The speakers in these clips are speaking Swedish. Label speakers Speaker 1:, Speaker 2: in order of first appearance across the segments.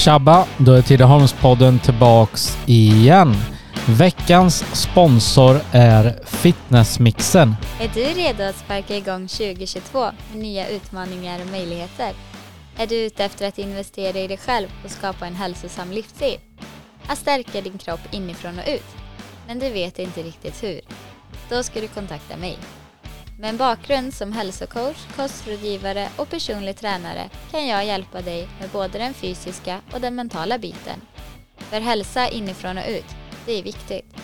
Speaker 1: Tjabba! Då är Tidaholmspodden tillbaks igen. Veckans sponsor är Fitnessmixen.
Speaker 2: Är du redo att sparka igång 2022 med nya utmaningar och möjligheter? Är du ute efter att investera i dig själv och skapa en hälsosam livsstil? Att stärka din kropp inifrån och ut? Men du vet inte riktigt hur? Då ska du kontakta mig. Med en bakgrund som hälsocoach, kostrådgivare och personlig tränare kan jag hjälpa dig med både den fysiska och den mentala biten. För hälsa inifrån och ut, det är viktigt.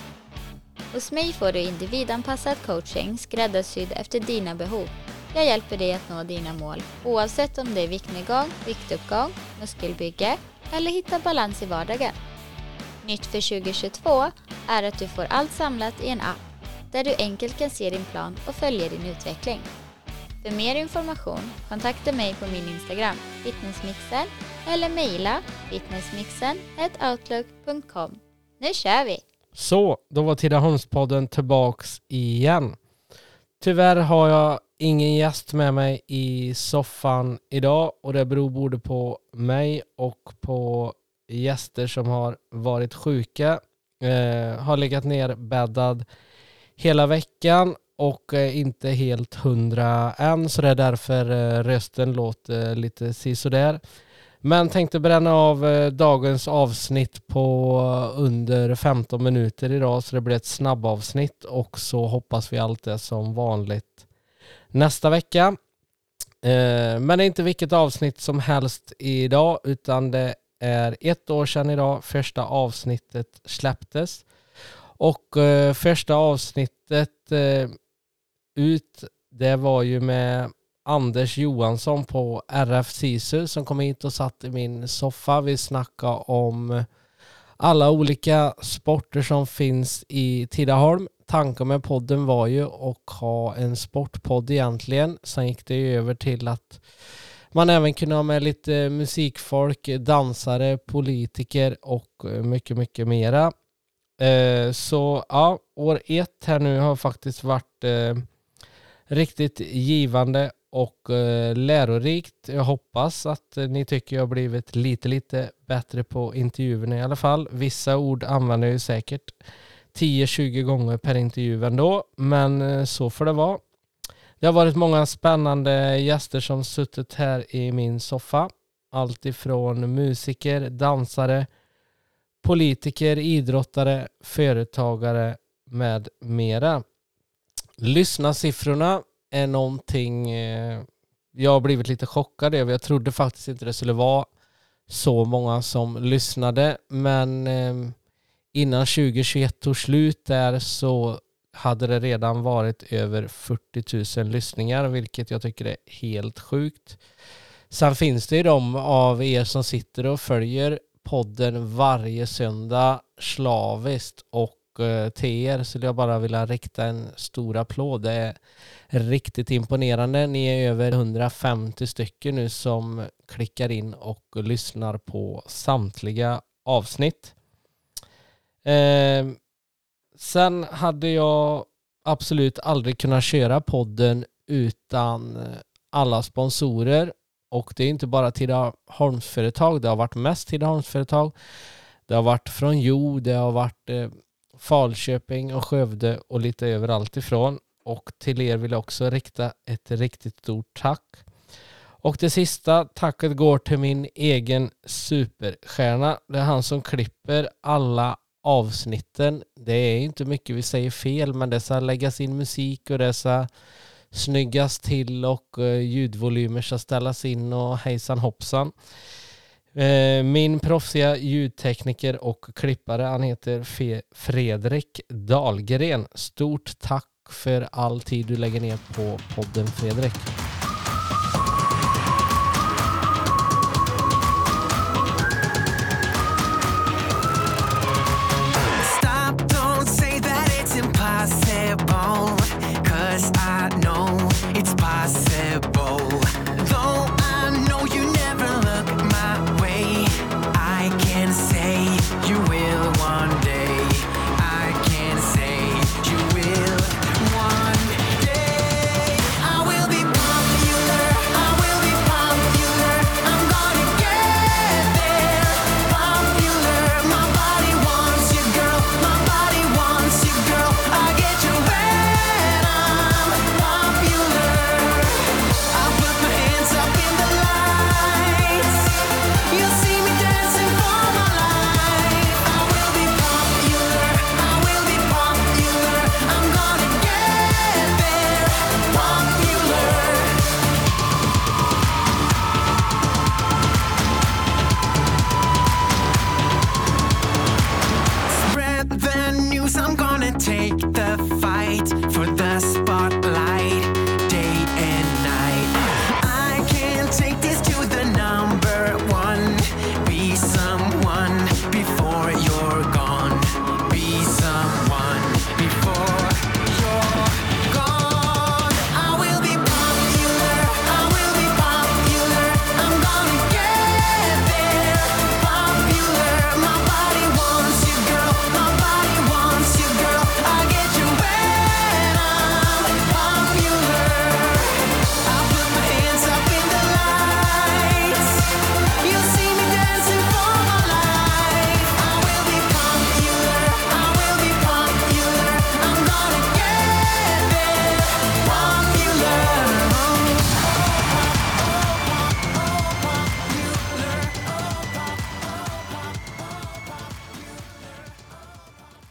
Speaker 2: Hos mig får du individanpassad coaching skräddarsydd efter dina behov. Jag hjälper dig att nå dina mål oavsett om det är viktnedgång, viktuppgång, muskelbygge eller hitta balans i vardagen. Nytt för 2022 är att du får allt samlat i en app där du enkelt kan se din plan och följa din utveckling. För mer information kontakta mig på min Instagram, fitnessmixen, eller mejla fitnessmixen.outlook.com. Nu kör vi!
Speaker 1: Så, då var Tidaholmspodden tillbaks igen. Tyvärr har jag ingen gäst med mig i soffan idag och det beror både på mig och på gäster som har varit sjuka, eh, har legat nerbäddad hela veckan och eh, inte helt hundra än så det är därför eh, rösten låter lite sisådär. Men tänkte bränna av eh, dagens avsnitt på under 15 minuter idag så det blir ett snabbavsnitt och så hoppas vi allt är som vanligt nästa vecka. Men det är inte vilket avsnitt som helst idag utan det är ett år sedan idag första avsnittet släpptes. Och eh, första avsnittet eh, ut, det var ju med Anders Johansson på RF SISU som kom hit och satt i min soffa. Vi snackade om alla olika sporter som finns i Tidaholm. Tanken med podden var ju att ha en sportpodd egentligen. Sen gick det ju över till att man även kunde ha med lite musikfolk, dansare, politiker och eh, mycket, mycket mera. Eh, så ja, år ett här nu har faktiskt varit eh, riktigt givande och eh, lärorikt. Jag hoppas att eh, ni tycker jag har blivit lite, lite bättre på intervjuerna i alla fall. Vissa ord använder jag ju säkert 10-20 gånger per intervju ändå, men eh, så får det vara. Det har varit många spännande gäster som suttit här i min soffa. Allt ifrån musiker, dansare, politiker, idrottare, företagare med mera. Lyssnarsiffrorna är någonting eh, jag har blivit lite chockad över. Jag trodde faktiskt inte det skulle vara så många som lyssnade, men eh, innan 2021 tog slut där så hade det redan varit över 40 000 lyssningar, vilket jag tycker är helt sjukt. Sen finns det ju de av er som sitter och följer podden varje söndag slaviskt och eh, till er skulle jag bara vilja rikta en stor applåd. Det är riktigt imponerande. Ni är över 150 stycken nu som klickar in och lyssnar på samtliga avsnitt. Eh, sen hade jag absolut aldrig kunnat köra podden utan alla sponsorer och det är inte bara Tidaholmsföretag, det har varit mest Tidaholmsföretag. Det har varit från Jo, det har varit eh, Falköping och Skövde och lite överallt ifrån. Och till er vill jag också rikta ett riktigt stort tack. Och det sista tacket går till min egen superstjärna. Det är han som klipper alla avsnitten. Det är inte mycket vi säger fel, men det ska läggas in musik och det ska snyggas till och eh, ljudvolymer ska ställas in och hejsan hoppsan. Eh, min proffsiga ljudtekniker och klippare, han heter Fredrik Dahlgren. Stort tack för all tid du lägger ner på podden Fredrik.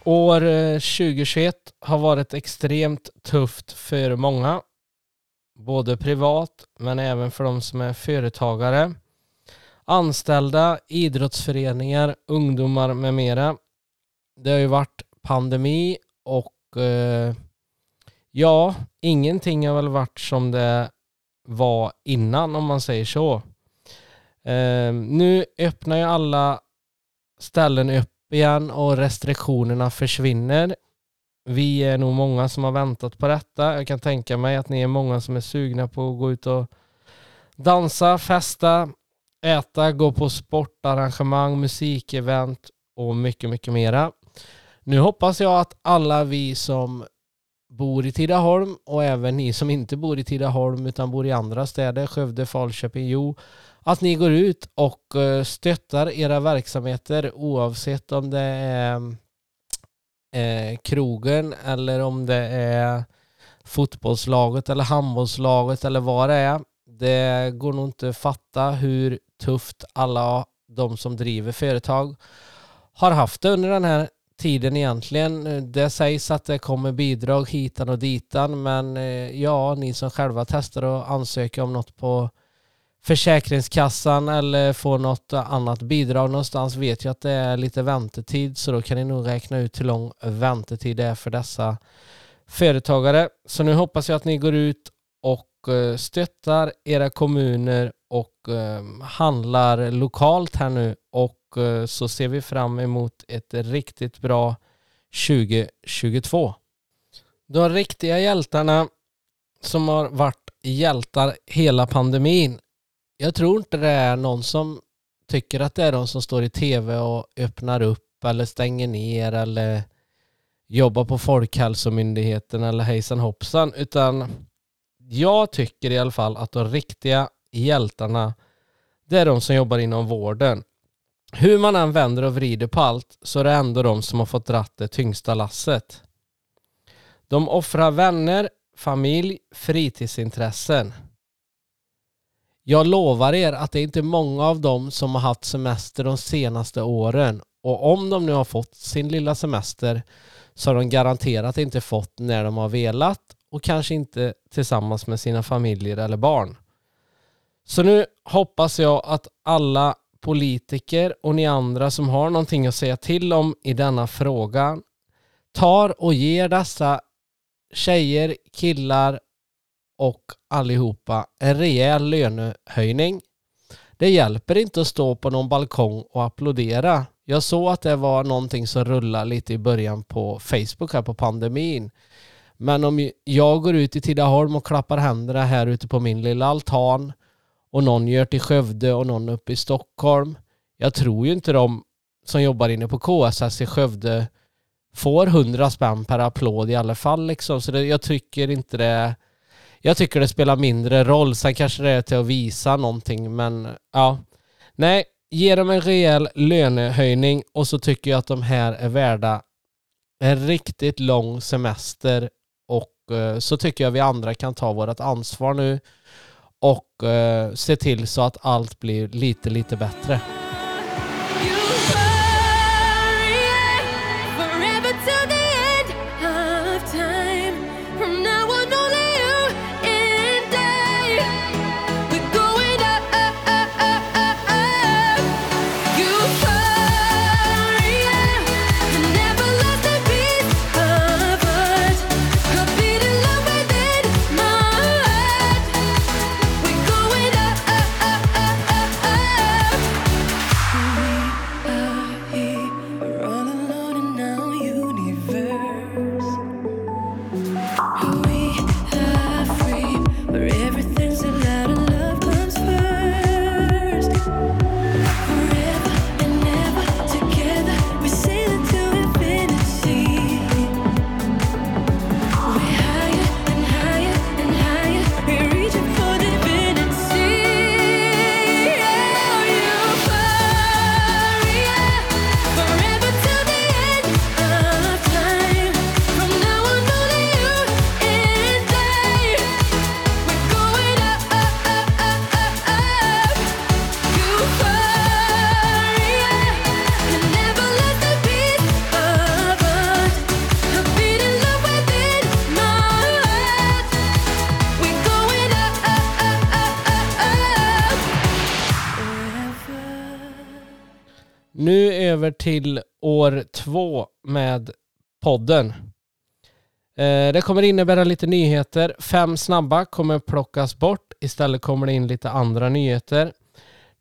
Speaker 1: År eh, 2021 har varit extremt tufft för många. Både privat men även för de som är företagare. Anställda, idrottsföreningar, ungdomar med mera. Det har ju varit pandemi och eh, ja, ingenting har väl varit som det var innan om man säger så. Eh, nu öppnar ju alla ställen upp igen och restriktionerna försvinner. Vi är nog många som har väntat på detta. Jag kan tänka mig att ni är många som är sugna på att gå ut och dansa, festa, äta, gå på sportarrangemang, musikevent och mycket, mycket mera. Nu hoppas jag att alla vi som bor i Tidaholm och även ni som inte bor i Tidaholm utan bor i andra städer, Skövde, Falköping, Jo, att ni går ut och eh, stöttar era verksamheter oavsett om det är eh, krogen eller om det är fotbollslaget eller handbollslaget eller vad det är. Det går nog inte att fatta hur tufft alla de som driver företag har haft det under den här tiden egentligen. Det sägs att det kommer bidrag hitan och ditan men eh, ja, ni som själva testar och ansöker om något på Försäkringskassan eller får något annat bidrag någonstans vet ju att det är lite väntetid så då kan ni nog räkna ut hur lång väntetid det är för dessa företagare. Så nu hoppas jag att ni går ut och eh, stöttar era kommuner och eh, handlar lokalt här nu och eh, så ser vi fram emot ett riktigt bra 2022. De riktiga hjältarna som har varit hjältar hela pandemin jag tror inte det är någon som tycker att det är de som står i tv och öppnar upp eller stänger ner eller jobbar på Folkhälsomyndigheten eller hejsan hoppsan utan jag tycker i alla fall att de riktiga hjältarna det är de som jobbar inom vården. Hur man än vänder och vrider på allt så är det ändå de som har fått dratt det tyngsta lasset. De offrar vänner, familj, fritidsintressen. Jag lovar er att det är inte många av dem som har haft semester de senaste åren och om de nu har fått sin lilla semester så har de garanterat inte fått när de har velat och kanske inte tillsammans med sina familjer eller barn. Så nu hoppas jag att alla politiker och ni andra som har någonting att säga till om i denna fråga tar och ger dessa tjejer, killar och allihopa en rejäl lönehöjning. Det hjälper inte att stå på någon balkong och applådera. Jag såg att det var någonting som rullade lite i början på Facebook här på pandemin. Men om jag går ut i Tidaholm och klappar händerna här ute på min lilla altan och någon gör till Skövde och någon uppe i Stockholm. Jag tror ju inte de som jobbar inne på KSS i Skövde får hundra spänn per applåd i alla fall liksom. Så det, jag tycker inte det jag tycker det spelar mindre roll. Sen kanske det är till att visa någonting, men ja. Nej, ge dem en rejäl lönehöjning och så tycker jag att de här är värda en riktigt lång semester och eh, så tycker jag vi andra kan ta vårt ansvar nu och eh, se till så att allt blir lite, lite bättre. Över till år två med podden. Eh, det kommer innebära lite nyheter. Fem snabba kommer plockas bort. Istället kommer det in lite andra nyheter.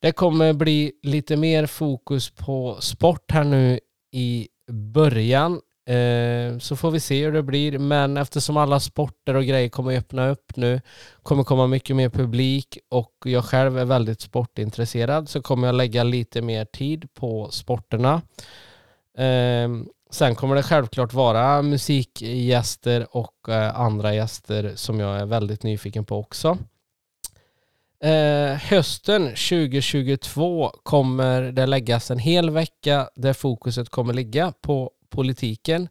Speaker 1: Det kommer bli lite mer fokus på sport här nu i början. Eh, så får vi se hur det blir. Men eftersom alla sporter och grejer kommer öppna upp nu, kommer komma mycket mer publik och jag själv är väldigt sportintresserad så kommer jag lägga lite mer tid på sporterna. Eh, sen kommer det självklart vara musikgäster och eh, andra gäster som jag är väldigt nyfiken på också. Eh, hösten 2022 kommer det läggas en hel vecka där fokuset kommer ligga på politiken.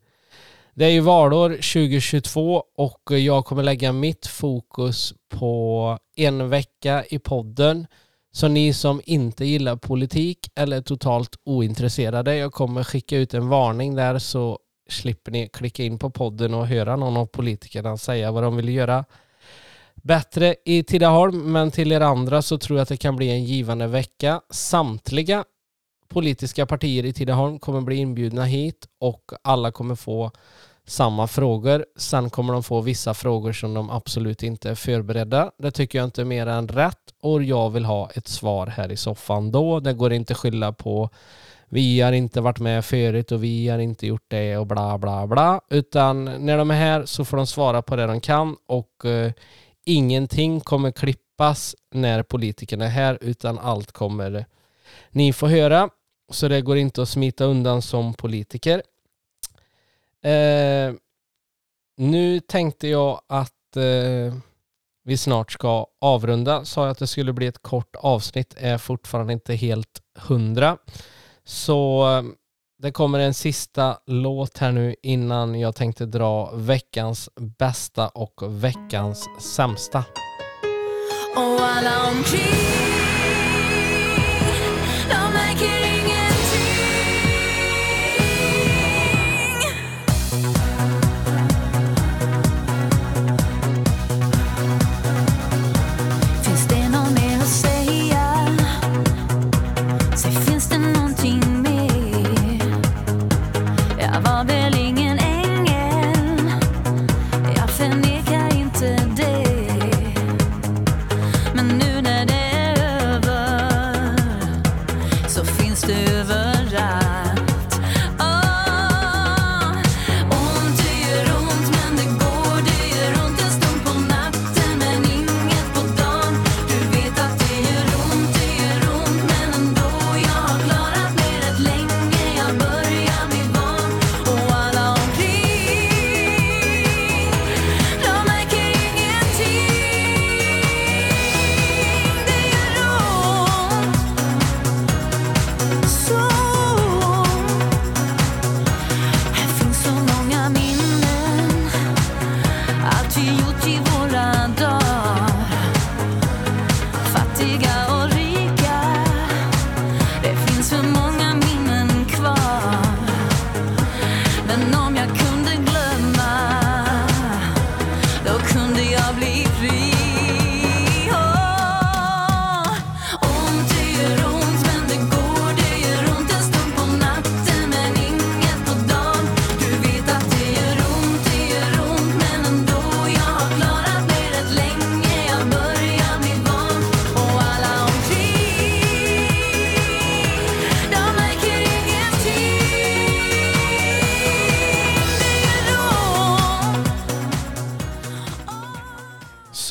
Speaker 1: Det är ju valår 2022 och jag kommer lägga mitt fokus på en vecka i podden. Så ni som inte gillar politik eller är totalt ointresserade, jag kommer skicka ut en varning där så slipper ni klicka in på podden och höra någon av politikerna säga vad de vill göra bättre i Tidaholm, men till er andra så tror jag att det kan bli en givande vecka. Samtliga politiska partier i Tidaholm kommer bli inbjudna hit och alla kommer få samma frågor. Sen kommer de få vissa frågor som de absolut inte är förberedda. Det tycker jag inte är mer än rätt och jag vill ha ett svar här i soffan då. Det går inte att skylla på vi har inte varit med förut och vi har inte gjort det och bla bla bla. Utan när de är här så får de svara på det de kan och eh, ingenting kommer klippas när politikerna är här utan allt kommer ni få höra. Så det går inte att smita undan som politiker. Eh, nu tänkte jag att eh, vi snart ska avrunda. Sa jag att det skulle bli ett kort avsnitt är fortfarande inte helt hundra. Så eh, det kommer en sista låt här nu innan jag tänkte dra veckans bästa och veckans sämsta. Och alla omkring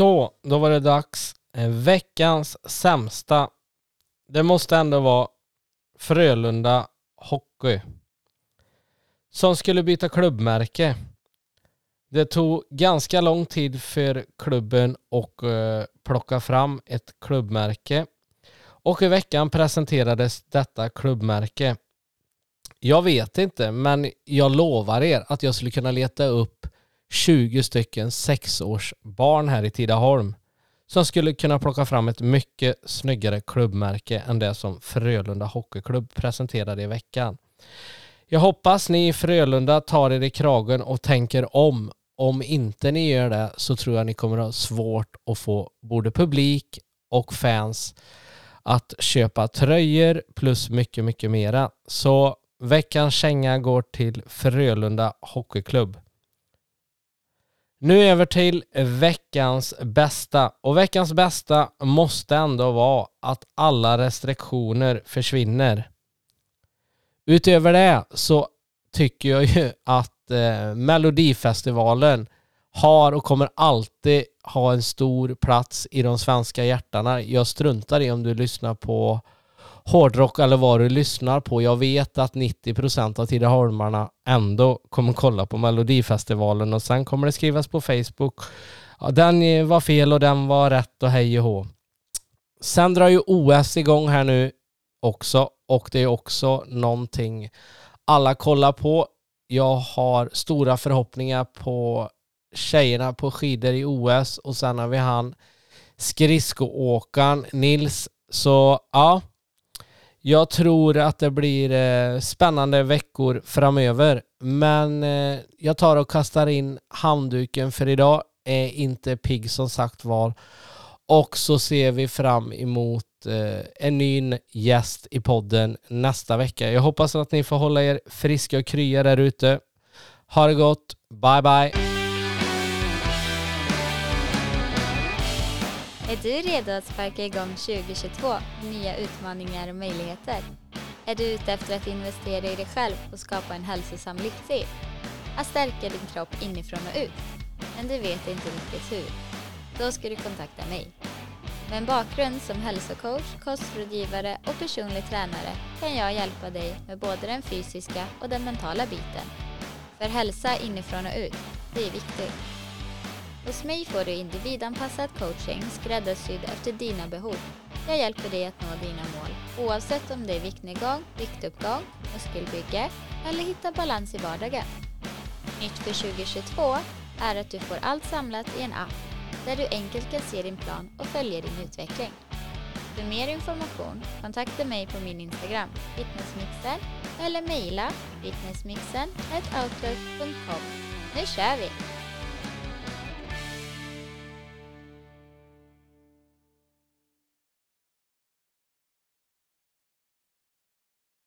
Speaker 1: Så, då var det dags. Eh, veckans sämsta. Det måste ändå vara Frölunda Hockey. Som skulle byta klubbmärke. Det tog ganska lång tid för klubben att uh, eh, plocka fram ett klubbmärke. Och i veckan presenterades detta klubbmärke. Jag vet inte, men jag lovar er att jag skulle kunna leta upp 20 stycken sexårsbarn här i Tidaholm som skulle kunna plocka fram ett mycket snyggare klubbmärke än det som Frölunda Hockeyklubb presenterade i veckan. Jag hoppas ni i Frölunda tar er i kragen och tänker om. Om inte ni gör det så tror jag ni kommer ha svårt att få både publik och fans att köpa tröjor plus mycket, mycket mera. Så veckans känga går till Frölunda Hockeyklubb. Nu över till veckans bästa. Och veckans bästa måste ändå vara att alla restriktioner försvinner. Utöver det så tycker jag ju att eh, Melodifestivalen har och kommer alltid ha en stor plats i de svenska hjärtana. Jag struntar i om du lyssnar på hårdrock eller vad du lyssnar på. Jag vet att 90% av Tidaholmarna ändå kommer kolla på Melodifestivalen och sen kommer det skrivas på Facebook. Ja, den var fel och den var rätt och hej och hå. Sen drar ju OS igång här nu också och det är också någonting alla kollar på. Jag har stora förhoppningar på tjejerna på skidor i OS och sen har vi han skridskoåkaren Nils. Så ja, jag tror att det blir eh, spännande veckor framöver. Men eh, jag tar och kastar in handduken för idag. Är inte pigg som sagt var. Och så ser vi fram emot eh, en ny gäst i podden nästa vecka. Jag hoppas att ni får hålla er friska och krya där ute. Ha det gott. Bye bye.
Speaker 2: Är du redo att sparka igång 2022 med nya utmaningar och möjligheter? Är du ute efter att investera i dig själv och skapa en hälsosam livsstil? Att stärka din kropp inifrån och ut? Men du vet inte riktigt hur? Då ska du kontakta mig. Med en bakgrund som hälsocoach, kostrådgivare och personlig tränare kan jag hjälpa dig med både den fysiska och den mentala biten. För hälsa inifrån och ut, det är viktigt. Hos mig får du individanpassad coaching skräddarsydd efter dina behov. Jag hjälper dig att nå dina mål, oavsett om det är viktnedgång, viktuppgång, muskelbygge eller hitta balans i vardagen. Nytt för 2022 är att du får allt samlat i en app där du enkelt kan se din plan och följa din utveckling. För mer information kontakta mig på min Instagram, fitnessmixen, eller mejla fitnessmixen.outlook.com. Nu kör vi!